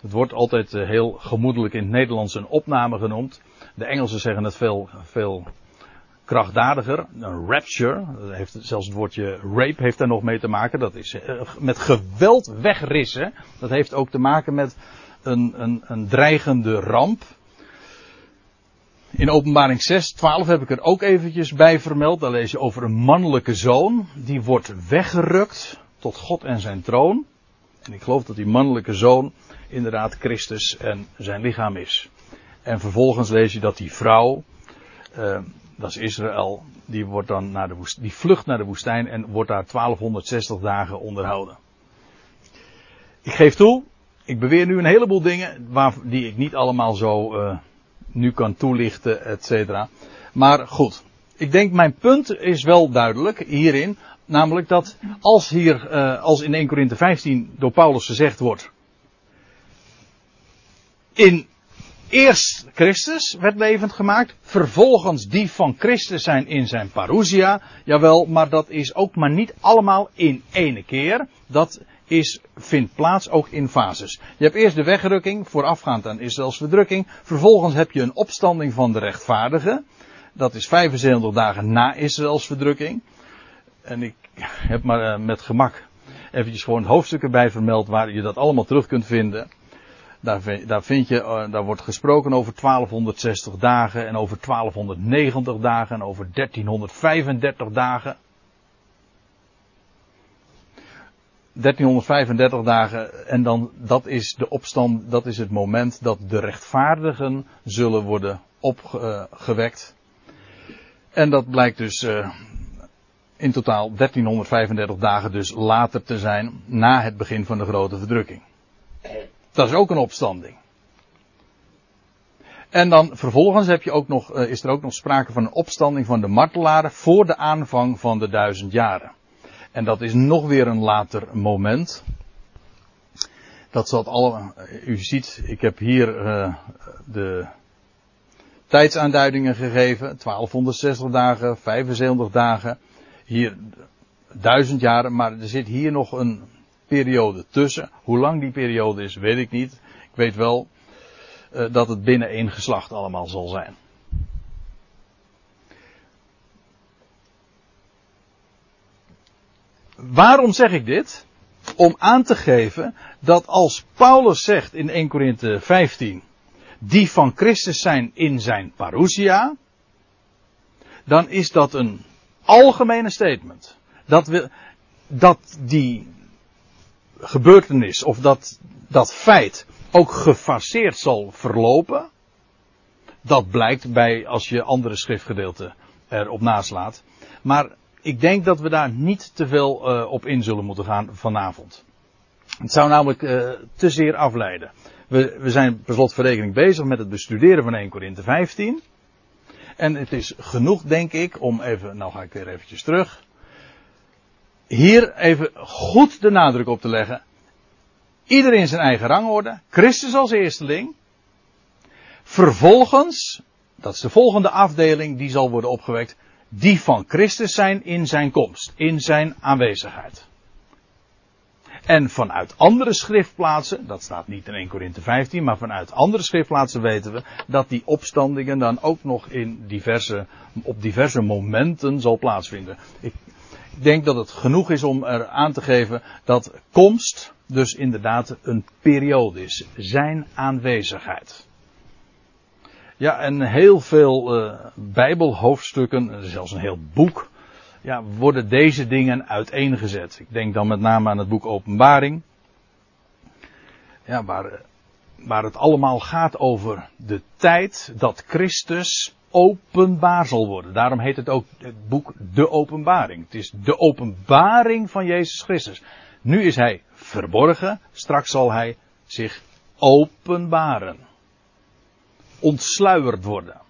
Het wordt altijd eh, heel gemoedelijk in het Nederlands een opname genoemd. De Engelsen zeggen het veel, veel krachtdadiger. Een rapture. Heeft, zelfs het woordje rape heeft daar nog mee te maken. Dat is eh, met geweld wegrissen. Dat heeft ook te maken met een, een, een dreigende ramp. In openbaring 6, 12 heb ik er ook eventjes bij vermeld. Daar lees je over een mannelijke zoon. Die wordt weggerukt tot God en zijn troon. En ik geloof dat die mannelijke zoon inderdaad Christus en zijn lichaam is. En vervolgens lees je dat die vrouw, uh, dat is Israël, die, wordt dan naar de die vlucht naar de woestijn en wordt daar 1260 dagen onderhouden. Ik geef toe, ik beweer nu een heleboel dingen waar, die ik niet allemaal zo uh, nu kan toelichten, et cetera. Maar goed, ik denk mijn punt is wel duidelijk hierin. Namelijk dat als hier, uh, als in 1 Korinthe 15 door Paulus gezegd wordt. In eerst Christus werd levend gemaakt, vervolgens die van Christus zijn in zijn parousia. Jawel, maar dat is ook maar niet allemaal in ene keer. Dat is, vindt plaats ook in fases. Je hebt eerst de wegrukking, voorafgaand aan Israëls verdrukking. Vervolgens heb je een opstanding van de rechtvaardigen. Dat is 75 dagen na Israëls verdrukking. En ik heb maar uh, met gemak eventjes gewoon hoofdstukken bij vermeld waar je dat allemaal terug kunt vinden. Daar, vind je, uh, daar wordt gesproken over 1260 dagen en over 1290 dagen en over 1335 dagen. 1335 dagen en dan dat is de opstand, dat is het moment dat de rechtvaardigen zullen worden opgewekt. En dat blijkt dus uh, in totaal 1335 dagen dus later te zijn na het begin van de grote verdrukking. Dat is ook een opstanding. En dan vervolgens heb je ook nog, is er ook nog sprake van een opstanding van de martelaren voor de aanvang van de duizend jaren. En dat is nog weer een later moment. Dat zat alle, u ziet, ik heb hier uh, de tijdsaanduidingen gegeven. 1260 dagen, 75 dagen. Hier duizend jaren, maar er zit hier nog een periode tussen. Hoe lang die periode is, weet ik niet. Ik weet wel uh, dat het binnen één geslacht allemaal zal zijn. Waarom zeg ik dit? Om aan te geven dat als Paulus zegt in 1 Korinthe 15, die van Christus zijn in zijn parousia, dan is dat een algemene statement. Dat, we, dat die gebeurtenis of dat, dat feit ook gefaseerd zal verlopen, dat blijkt bij als je andere schriftgedeelten erop naslaat. Maar ik denk dat we daar niet te veel uh, op in zullen moeten gaan vanavond. Het zou namelijk uh, te zeer afleiden. We, we zijn per slotverrekening bezig met het bestuderen van 1 Korinthe 15. En het is genoeg, denk ik, om even, nou ga ik weer eventjes terug. Hier even goed de nadruk op te leggen. Iedereen zijn eigen rangorde. Christus als eersteling. Vervolgens, dat is de volgende afdeling, die zal worden opgewekt die van Christus zijn in zijn komst, in zijn aanwezigheid. En vanuit andere schriftplaatsen, dat staat niet in 1 Korinthe 15, maar vanuit andere schriftplaatsen weten we dat die opstandingen dan ook nog in diverse, op diverse momenten zal plaatsvinden. Ik denk dat het genoeg is om er aan te geven dat komst dus inderdaad een periode is. Zijn aanwezigheid. Ja, en heel veel uh, Bijbelhoofdstukken, zelfs een heel boek, ja, worden deze dingen uiteengezet. Ik denk dan met name aan het boek Openbaring. Ja, waar, waar het allemaal gaat over de tijd dat Christus openbaar zal worden. Daarom heet het ook het boek De Openbaring. Het is de openbaring van Jezus Christus. Nu is hij verborgen, straks zal hij zich openbaren ontsluierd worden.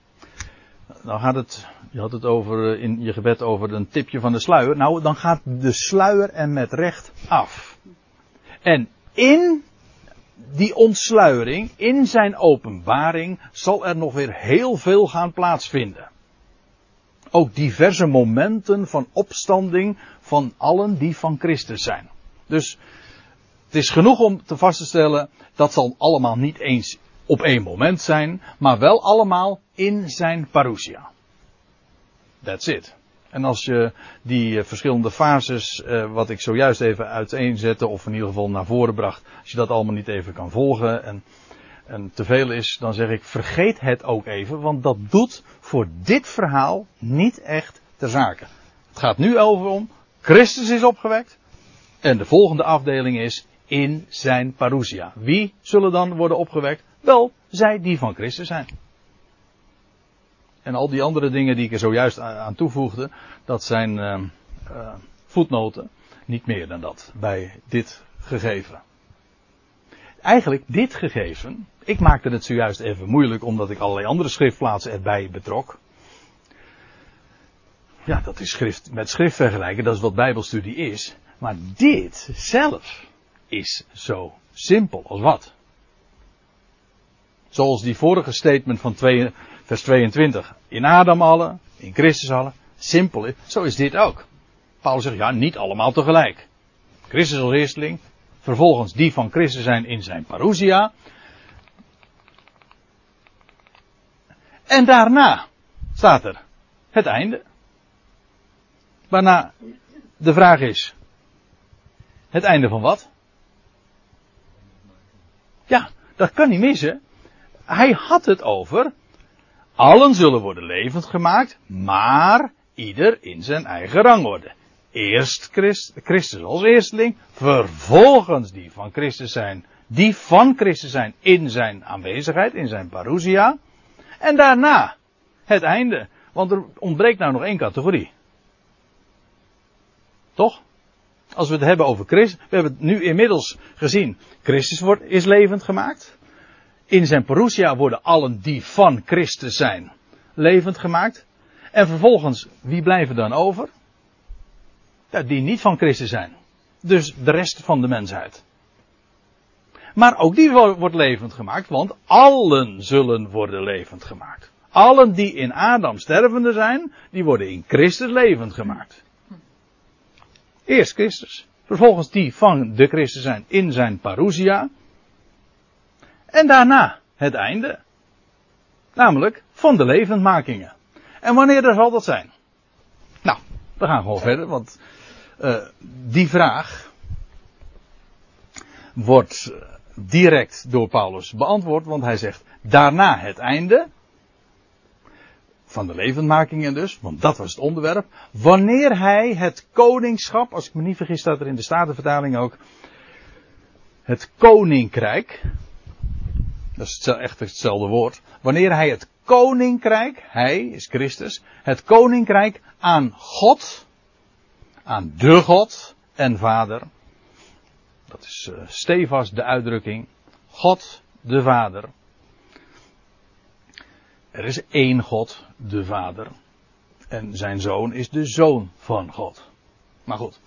Dan gaat het, je had het over, eh, in je gebed over een tipje van de sluier. Nou, dan gaat de sluier er met recht af. En in die ontsluiering, in zijn openbaring, zal er nog weer heel veel gaan plaatsvinden. Ook diverse momenten van opstanding van allen die van Christus zijn. Dus het is genoeg om te vast te stellen, dat zal allemaal niet eens op één moment zijn, maar wel allemaal in zijn parousia. That's it. En als je die eh, verschillende fases, uh, wat ik zojuist even uiteenzette, of in ieder geval naar voren bracht, als je dat allemaal niet even kan volgen en, en te veel is, dan zeg ik vergeet het ook even, want dat doet voor dit verhaal niet echt ter zake. Het gaat nu over om, Christus is opgewekt, en de volgende afdeling is in zijn parousia. Wie zullen dan worden opgewekt? Wel, zij die van Christus zijn. En al die andere dingen die ik er zojuist aan toevoegde, dat zijn uh, uh, voetnoten. Niet meer dan dat bij dit gegeven. Eigenlijk dit gegeven. Ik maakte het zojuist even moeilijk omdat ik allerlei andere schriftplaatsen erbij betrok. Ja, dat is schrift met schrift vergelijken, dat is wat Bijbelstudie is. Maar dit zelf is zo simpel als wat. Zoals die vorige statement van 2, vers 22. In Adam alle, in Christus alle. Simpel is. Zo is dit ook. Paulus zegt ja, niet allemaal tegelijk. Christus als eersteling. Vervolgens die van Christus zijn in zijn parousia. En daarna staat er het einde. Waarna de vraag is. Het einde van wat? Ja, dat kan niet missen. Hij had het over. Allen zullen worden levend gemaakt, maar ieder in zijn eigen rangorde. Eerst Christ, Christus als eersteling, vervolgens die van Christus zijn, die van Christus zijn in zijn aanwezigheid, in zijn parousia. En daarna het einde. Want er ontbreekt nou nog één categorie. Toch? Als we het hebben over Christus, we hebben het nu inmiddels gezien. Christus wordt, is levend gemaakt. In zijn parousia worden allen die van Christus zijn levend gemaakt. En vervolgens, wie blijven dan over? Die niet van Christus zijn. Dus de rest van de mensheid. Maar ook die wordt levend gemaakt, want allen zullen worden levend gemaakt. Allen die in Adam stervende zijn, die worden in Christus levend gemaakt. Eerst Christus. Vervolgens die van de Christus zijn in zijn parousia. En daarna het einde. Namelijk van de levendmakingen. En wanneer zal dat zijn? Nou, we gaan gewoon verder, want uh, die vraag wordt direct door Paulus beantwoord, want hij zegt daarna het einde van de levendmakingen dus, want dat was het onderwerp. Wanneer hij het koningschap, als ik me niet vergis staat er in de Statenvertaling ook, het koninkrijk, dat is echt hetzelfde woord, wanneer hij het koninkrijk, hij is Christus, het koninkrijk aan God, aan de God en Vader, dat is uh, de uitdrukking, God de Vader, er is één God, de Vader. En zijn zoon is de zoon van God. Maar goed.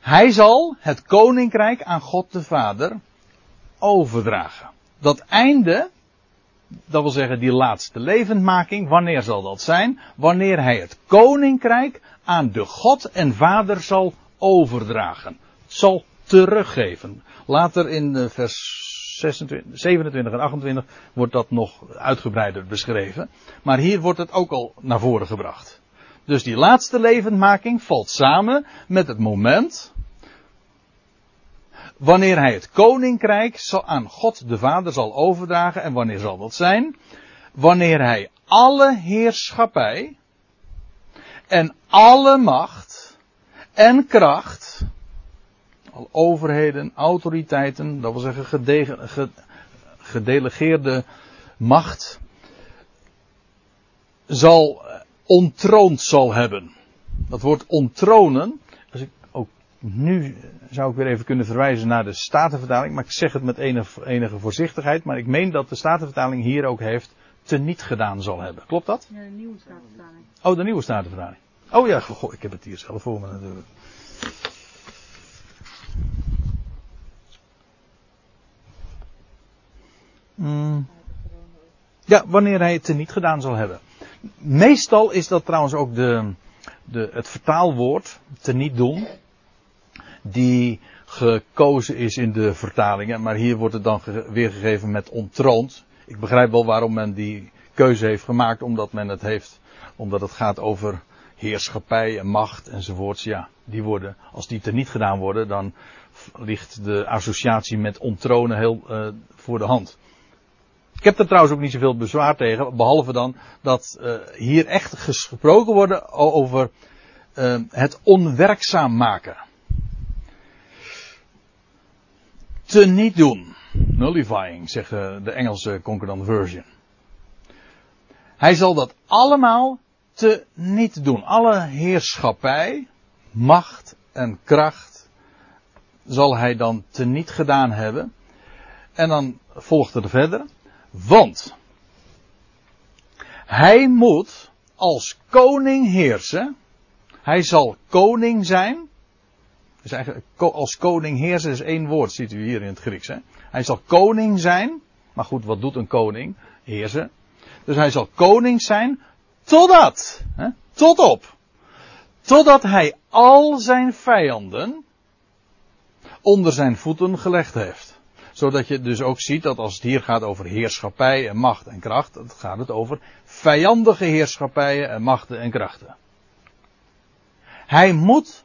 Hij zal het koninkrijk aan God de Vader overdragen. Dat einde, dat wil zeggen die laatste levendmaking, wanneer zal dat zijn? Wanneer hij het koninkrijk aan de God en Vader zal overdragen. Zal teruggeven. Later in vers 26, 27 en 28 wordt dat nog uitgebreider beschreven. Maar hier wordt het ook al naar voren gebracht. Dus die laatste levendmaking valt samen met het moment wanneer hij het koninkrijk aan God de Vader zal overdragen. En wanneer zal dat zijn? Wanneer hij alle heerschappij en alle macht en kracht al overheden, autoriteiten, dat wil zeggen gedelegeerde macht, zal eh, ontroond zal hebben. Dat woord ook nu zou ik weer even kunnen verwijzen naar de Statenvertaling, maar ik zeg het met enige, enige voorzichtigheid, maar ik meen dat de Statenvertaling hier ook heeft teniet gedaan zal hebben. Klopt dat? Ja, de nieuwe Statenvertaling. Oh, de nieuwe Statenvertaling. Oh ja, goh, ik heb het hier zelf voor me natuurlijk. Mm. Ja, wanneer hij het niet gedaan zal hebben. Meestal is dat trouwens ook de, de, het vertaalwoord, te niet doen, die gekozen is in de vertalingen. Maar hier wordt het dan weergegeven met ontroond. Ik begrijp wel waarom men die keuze heeft gemaakt, omdat men het heeft, omdat het gaat over heerschappij en macht enzovoorts. Ja, die worden, als die te niet gedaan worden, dan ligt de associatie met ontronen heel uh, voor de hand. Ik heb er trouwens ook niet zoveel bezwaar tegen, behalve dan dat uh, hier echt gesproken wordt over uh, het onwerkzaam maken. Te niet doen. Nullifying, zegt de Engelse Concordant Version. Hij zal dat allemaal te niet doen. Alle heerschappij, macht en kracht zal hij dan te niet gedaan hebben. En dan volgt er verder. Want hij moet als koning heersen. Hij zal koning zijn. Dus eigenlijk als koning heersen is één woord, ziet u hier in het Grieks. Hè? Hij zal koning zijn. Maar goed, wat doet een koning? Heersen. Dus hij zal koning zijn totdat, hè, tot op, totdat hij al zijn vijanden onder zijn voeten gelegd heeft. Zodat je dus ook ziet dat als het hier gaat over heerschappij en macht en kracht, dan gaat het over vijandige heerschappijen en machten en krachten. Hij moet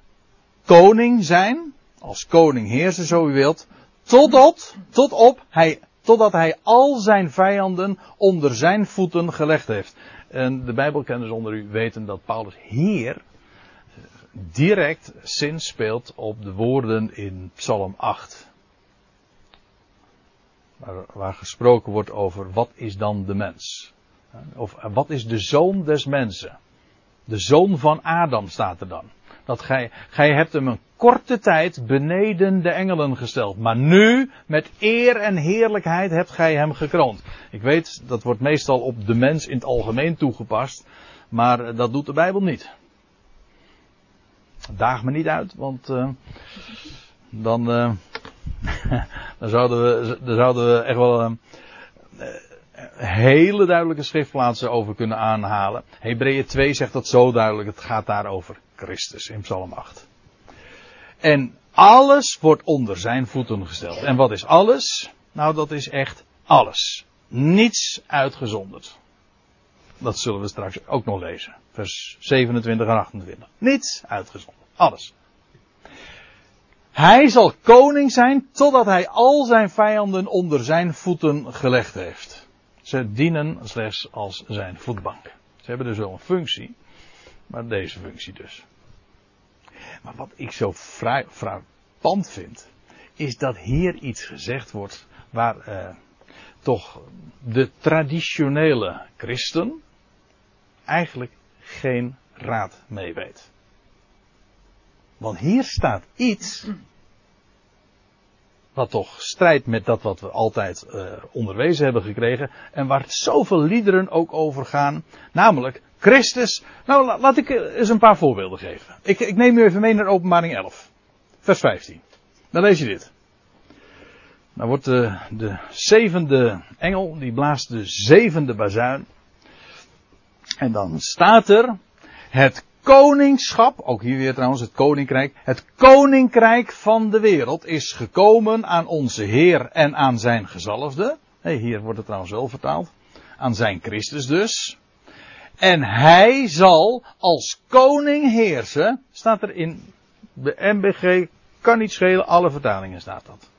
koning zijn, als koning heersen zo u wilt, totdat, tot op, hij, totdat hij al zijn vijanden onder zijn voeten gelegd heeft. En de Bijbelkenners onder u weten dat Paulus hier direct zin speelt op de woorden in Psalm 8. Waar, waar, gesproken wordt over wat is dan de mens? Of wat is de zoon des mensen? De zoon van Adam staat er dan. Dat gij, gij hebt hem een korte tijd beneden de engelen gesteld. Maar nu, met eer en heerlijkheid, hebt gij hem gekroond. Ik weet, dat wordt meestal op de mens in het algemeen toegepast. Maar dat doet de Bijbel niet. Daag me niet uit, want uh, dan, uh, [laughs] dan, zouden we, dan zouden we echt wel uh, hele duidelijke schriftplaatsen over kunnen aanhalen. Hebreeën 2 zegt dat zo duidelijk, het gaat daar over Christus in Psalm 8. En alles wordt onder zijn voeten gesteld. En wat is alles? Nou, dat is echt alles. Niets uitgezonderd. Dat zullen we straks ook nog lezen. Vers 27 en 28. Niets uitgezonderd. Alles. Hij zal koning zijn totdat hij al zijn vijanden onder zijn voeten gelegd heeft. Ze dienen slechts als zijn voetbank. Ze hebben dus wel een functie, maar deze functie dus. Maar wat ik zo frappant vind, is dat hier iets gezegd wordt waar eh, toch de traditionele christen eigenlijk geen raad mee weet. Want hier staat iets wat toch strijdt met dat wat we altijd uh, onderwezen hebben gekregen. En waar zoveel liederen ook over gaan. Namelijk Christus. Nou, laat ik eh, eens een paar voorbeelden geven. Ik, ik neem u even mee naar openbaring 11. Vers 15. Dan lees je dit. Dan wordt de, de zevende engel, die blaast de zevende bazuin. En dan staat er, het koningschap, ook hier weer trouwens het koninkrijk, het koninkrijk van de wereld is gekomen aan onze Heer en aan zijn gezalfde. Nee, hier wordt het trouwens wel vertaald. Aan zijn Christus dus. En hij zal als koning heersen, staat er in de MBG, kan niet schelen, alle vertalingen staat dat.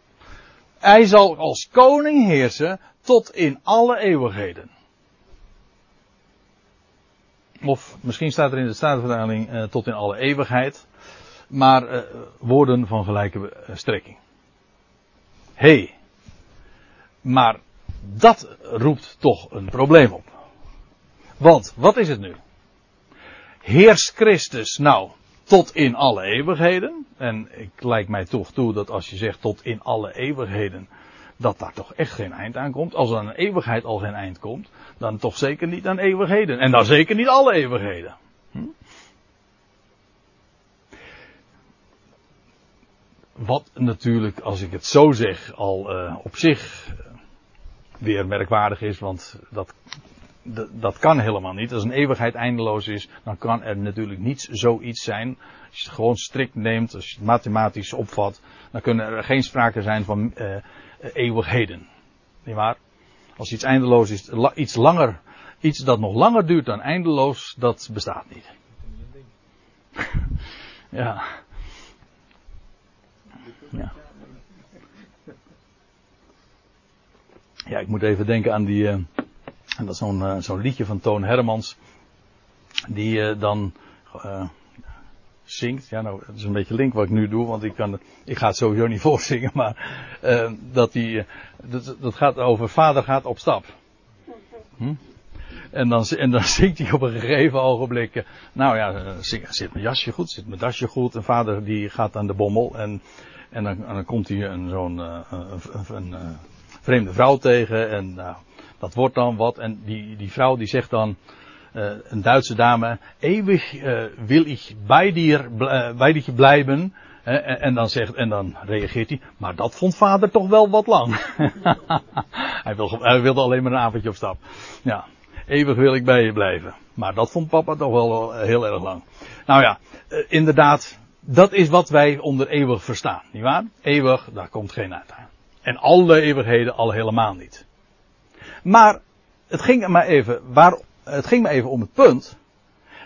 Hij zal als koning heersen tot in alle eeuwigheden. Of misschien staat er in de Statenvertaling uh, tot in alle eeuwigheid. Maar uh, woorden van gelijke uh, strekking. Hé. Hey, maar dat roept toch een probleem op. Want, wat is het nu? Heerst Christus nou tot in alle eeuwigheden? En ik lijkt mij toch toe dat als je zegt tot in alle eeuwigheden, dat daar toch echt geen eind aan komt. Als er aan een eeuwigheid al geen eind komt, dan toch zeker niet aan eeuwigheden. En dan zeker niet alle eeuwigheden. Hm? Wat natuurlijk, als ik het zo zeg, al uh, op zich weer merkwaardig is, want dat, dat, kan helemaal niet. Als een eeuwigheid eindeloos is, dan kan er natuurlijk niet zoiets zijn. Als je het gewoon strikt neemt, als je het mathematisch opvat, dan kunnen er geen sprake zijn van uh, eeuwigheden. Niet waar? Als iets eindeloos is, iets langer, iets dat nog langer duurt dan eindeloos, dat bestaat niet. [laughs] ja. Ja. Ja, ik moet even denken aan die, uh, dat is zo'n uh, zo'n liedje van Toon Hermans, die uh, dan zingt. Ja, nou, dat is een beetje link wat ik nu doe, want ik, kan, ik ga het sowieso niet [laughs] voorzingen, maar dat, die, dat, dat gaat over vader gaat op stap. Hm? En dan, en dan zingt hij op een gegeven ogenblik. Nou ja, zit mijn jasje goed, zit mijn dasje goed. En vader die gaat aan de bommel. En, en, dan, en dan komt hij een, zo'n een, een, vreemde vrouw tegen. En nou, dat wordt dan wat. En die, die vrouw die zegt dan, uh, een Duitse dame, eeuwig uh, wil ik bij dir, bij dir blijven. En, en, dan zegt, en dan reageert hij, maar dat vond vader toch wel wat lang. [laughs] hij, wil, hij wilde alleen maar een avondje op stap. Ja, eeuwig wil ik bij je blijven. Maar dat vond papa toch wel heel erg lang. Nou ja, inderdaad, dat is wat wij onder eeuwig verstaan, nietwaar? Eeuwig, daar komt geen uit. En alle eeuwigheden al helemaal niet. Maar het ging maar even, waar, het ging maar even om het punt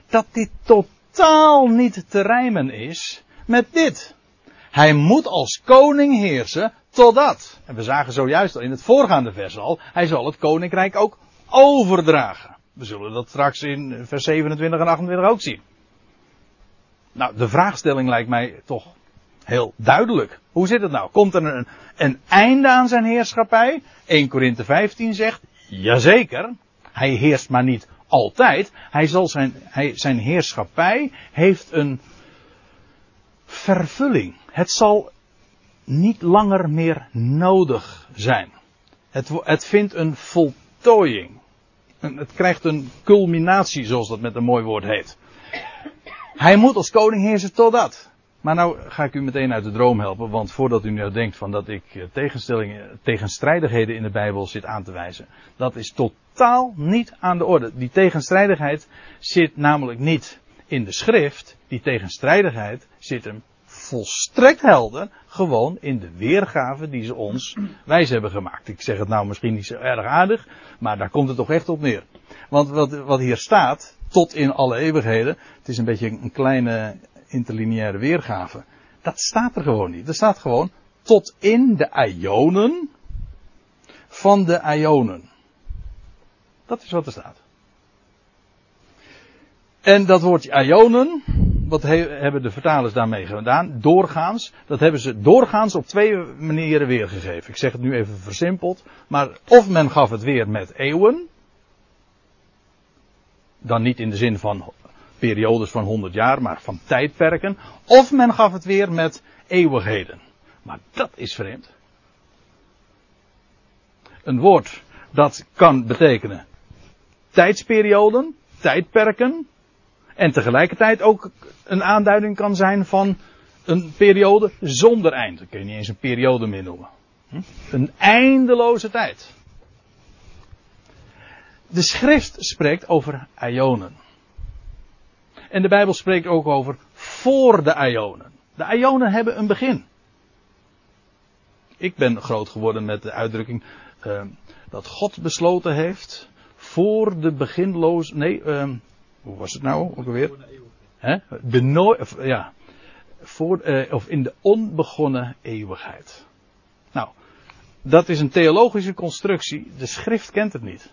dat dit totaal niet te rijmen is met dit. Hij moet als koning heersen totdat. En we zagen zojuist al in het voorgaande vers al, hij zal het koninkrijk ook overdragen. We zullen dat straks in vers 27 en 28 ook zien. Nou, de vraagstelling lijkt mij toch heel duidelijk. Hoe zit het nou? Komt er een, een einde aan zijn heerschappij? 1 Korinthe 15 zegt, jazeker. Hij heerst maar niet altijd. Hij zal zijn, hij, zijn heerschappij heeft een vervulling. Het zal niet langer meer nodig zijn. Het, het vindt een voltooiing. Het krijgt een culminatie, zoals dat met een mooi woord heet. Hij moet als koning heersen totdat. Maar nou ga ik u meteen uit de droom helpen, want voordat u nu denkt van dat ik eh, tegenstellingen, tegenstrijdigheden in de Bijbel zit aan te wijzen, dat is totaal niet aan de orde. Die tegenstrijdigheid zit namelijk niet in de schrift, die tegenstrijdigheid zit hem volstrekt helder gewoon in de weergave die ze ons wijs hebben gemaakt. Ik zeg het nou misschien niet zo erg aardig, maar daar komt het toch echt op neer. Want wat, wat hier staat, tot in alle eeuwigheden, het is een beetje een kleine interlineaire weergave. Dat staat er gewoon niet. Er staat gewoon tot in de ionen van de ionen. Dat is wat er staat. En dat woordje ionen, wat hebben de vertalers daarmee gedaan? Doorgaans. Dat hebben ze doorgaans op twee manieren weergegeven. Ik zeg het nu even versimpeld. Maar of men gaf het weer met eeuwen. Dan niet in de zin van periodes van 100 jaar, maar van tijdperken. Of men gaf het weer met eeuwigheden. Maar dat is vreemd. Een woord dat kan betekenen tijdsperioden, tijdperken. En tegelijkertijd ook een aanduiding kan zijn van een periode zonder eind. Dat kun je niet eens een periode meer noemen. Hm? Een eindeloze tijd. De schrift spreekt over ionen. En de Bijbel spreekt ook over voor de Ionen. De Ionen hebben een begin. Ik ben groot geworden met de uitdrukking uh, dat God besloten heeft voor de beginloos. Nee, uh, hoe was het nou ook alweer? Hè? of, ja, voor, uh, of in de onbegonnen eeuwigheid. Nou, dat is een theologische constructie. De schrift kent het niet.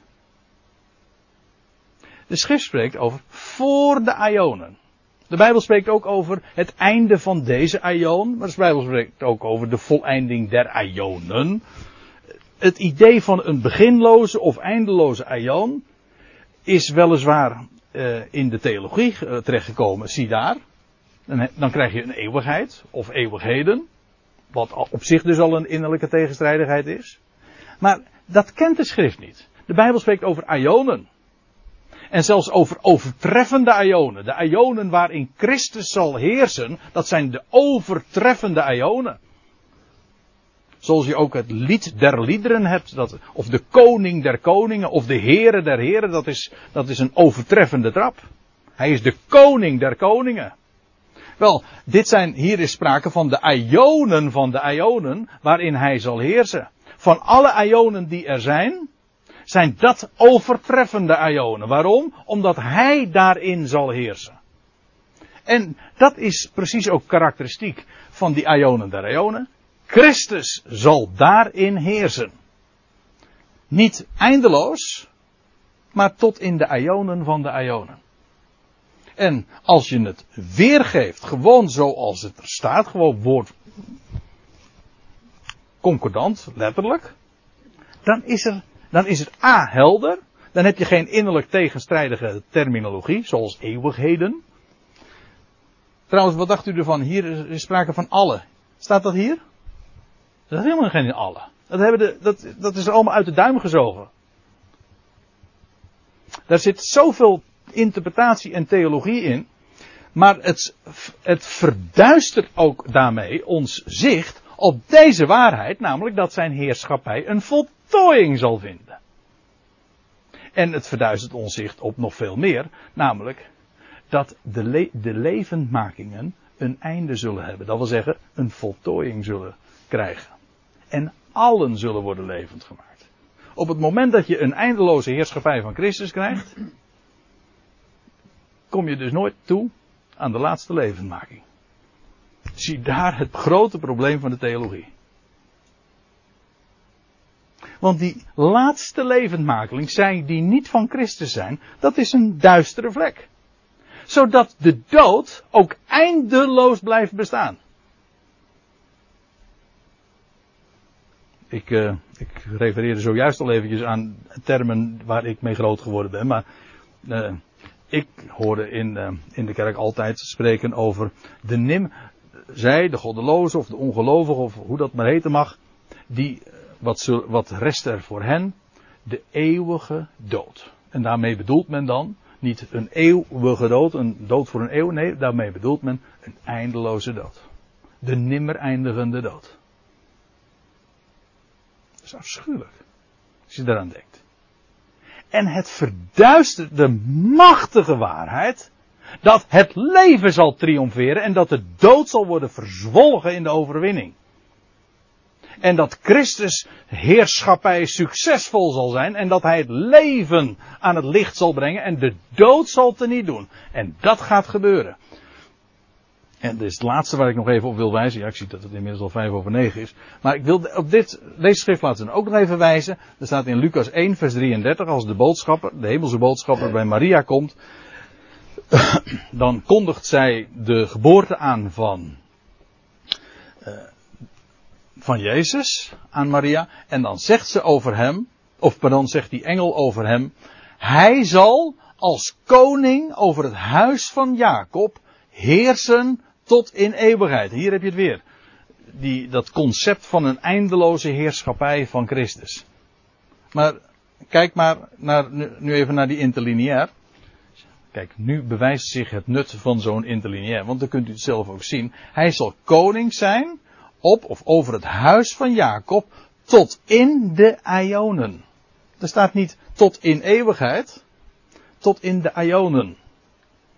De schrift spreekt over voor de Ionen. De Bijbel spreekt ook over het einde van deze Ion, maar de Bijbel spreekt ook over de voleinding der Ionen. Het idee van een beginloze of eindeloze Ion is weliswaar uh, in de theologie uh, terechtgekomen, zie daar. Dan, dan krijg je een eeuwigheid of eeuwigheden, wat op zich dus al een innerlijke tegenstrijdigheid is. Maar dat kent de schrift niet. De Bijbel spreekt over Ionen. En zelfs over overtreffende ionen. De ionen waarin Christus zal heersen, dat zijn de overtreffende ionen. Zoals je ook het lied der liederen hebt, dat, of de koning der koningen, of de heren der heren, dat is, dat is een overtreffende trap. Hij is de koning der koningen. Wel, dit zijn, hier is sprake van de ionen van de ionen, waarin hij zal heersen. Van alle ionen die er zijn, zijn dat overtreffende ionen. Waarom? Omdat hij daarin zal heersen. En dat is precies ook karakteristiek van die ionen der ionen. Christus zal daarin heersen. Niet eindeloos, maar tot in de ionen van de ionen. En als je het weergeeft, gewoon zoals het er staat, gewoon woord concordant, letterlijk, dan is, er, dan is het A helder. Dan heb je geen innerlijk tegenstrijdige terminologie, zoals eeuwigheden. Trouwens, wat dacht u ervan? Hier is sprake van alle. Staat dat hier? Dat is helemaal geen alle. Dat, hebben de, dat, dat is er allemaal uit de duim gezogen. Daar zit zoveel interpretatie en theologie in. Maar het, het verduistert ook daarmee ons zicht op deze waarheid, namelijk dat zijn heerschappij een voltooiing zal vinden. En het verduistert ons zicht op nog veel meer, namelijk dat de, de levendmakingen een einde zullen hebben. Dat wil zeggen, een voltooiing zullen krijgen. En allen zullen worden levend gemaakt. Op het moment dat je een eindeloze heerschappij van Christus krijgt, kom je dus nooit toe aan de laatste levendmaking. Zie daar het grote probleem van de theologie. Want die laatste levendmaking, zij die niet van Christus zijn, dat is een duistere vlek. Zodat de dood ook eindeloos blijft bestaan. Ik, uh, ik refereerde zojuist al eventjes aan termen waar ik mee groot geworden ben, maar uh, ik hoorde in, uh, in de kerk altijd spreken over de nim, zij, de goddeloze of de ongelovige of hoe dat maar heten mag, die, wat, wat rest er voor hen? De eeuwige dood. En daarmee bedoelt men dan niet een eeuwige dood, een dood voor een eeuw, nee, daarmee bedoelt men een eindeloze dood. De nimmer eindigende dood. Dat is afschuwelijk. Als je daaraan denkt. En het verduistert de machtige waarheid dat het leven zal triomferen en dat de dood zal worden verzwolgen in de overwinning. En dat Christus heerschappij succesvol zal zijn en dat hij het leven aan het licht zal brengen en de dood zal teniet doen. En dat gaat gebeuren. En dit is het laatste waar ik nog even op wil wijzen. Ja, ik zie dat het inmiddels al vijf over negen is. Maar ik wil op dit, deze schriftplaatsen ook nog even wijzen. Er staat in Lucas 1 vers 33 als de boodschapper, de hemelse boodschapper bij Maria komt. Dan kondigt zij de geboorte aan van, uh, van Jezus aan Maria. En dan zegt ze over hem, of pardon, zegt die engel over hem. Hij zal als koning over het huis van Jacob heersen tot in eeuwigheid. Hier heb je het weer. Die, dat concept van een eindeloze heerschappij van Christus. Maar kijk maar naar, nu even naar die interlineair. Kijk, nu bewijst zich het nut van zo'n interlineair, want dan kunt u het zelf ook zien. Hij zal koning zijn op of over het huis van Jacob tot in de Ionen. Er staat niet tot in eeuwigheid, tot in de Ionen.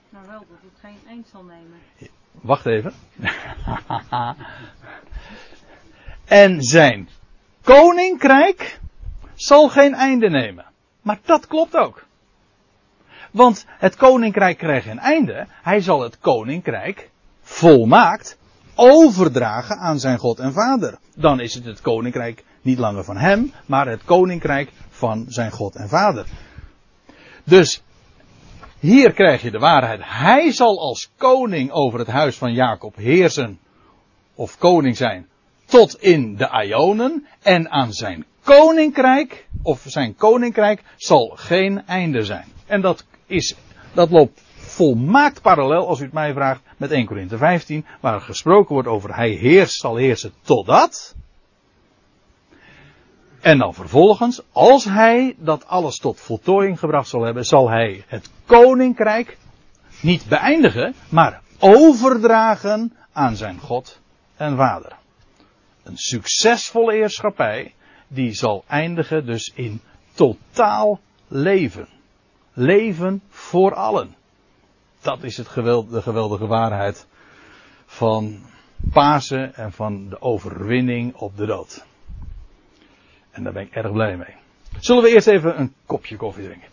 Maar wel dat het geen eind zal nemen. Wacht even. [laughs] en zijn koninkrijk zal geen einde nemen. Maar dat klopt ook. Want het koninkrijk krijgt een einde. Hij zal het koninkrijk volmaakt overdragen aan zijn God en Vader. Dan is het het koninkrijk niet langer van hem, maar het koninkrijk van zijn God en Vader. Dus hier krijg je de waarheid. Hij zal als koning over het huis van Jacob heersen. Of koning zijn. Tot in de Ionen. En aan zijn koninkrijk. Of zijn koninkrijk zal geen einde zijn. En dat is, dat loopt volmaakt parallel, als u het mij vraagt, met 1 Korinthe 15. Waar gesproken wordt over hij heerst, zal heersen totdat. En dan vervolgens, als hij dat alles tot voltooiing gebracht zal hebben, zal hij het koninkrijk niet beëindigen, maar overdragen aan zijn God en Vader. een succesvolle heerschappij, die zal eindigen dus in totaal leven. Leven voor allen. Dat is het de geweldige waarheid van Pasen en van de overwinning op de dood. En daar ben ik erg blij mee. Zullen we eerst even een kopje koffie drinken?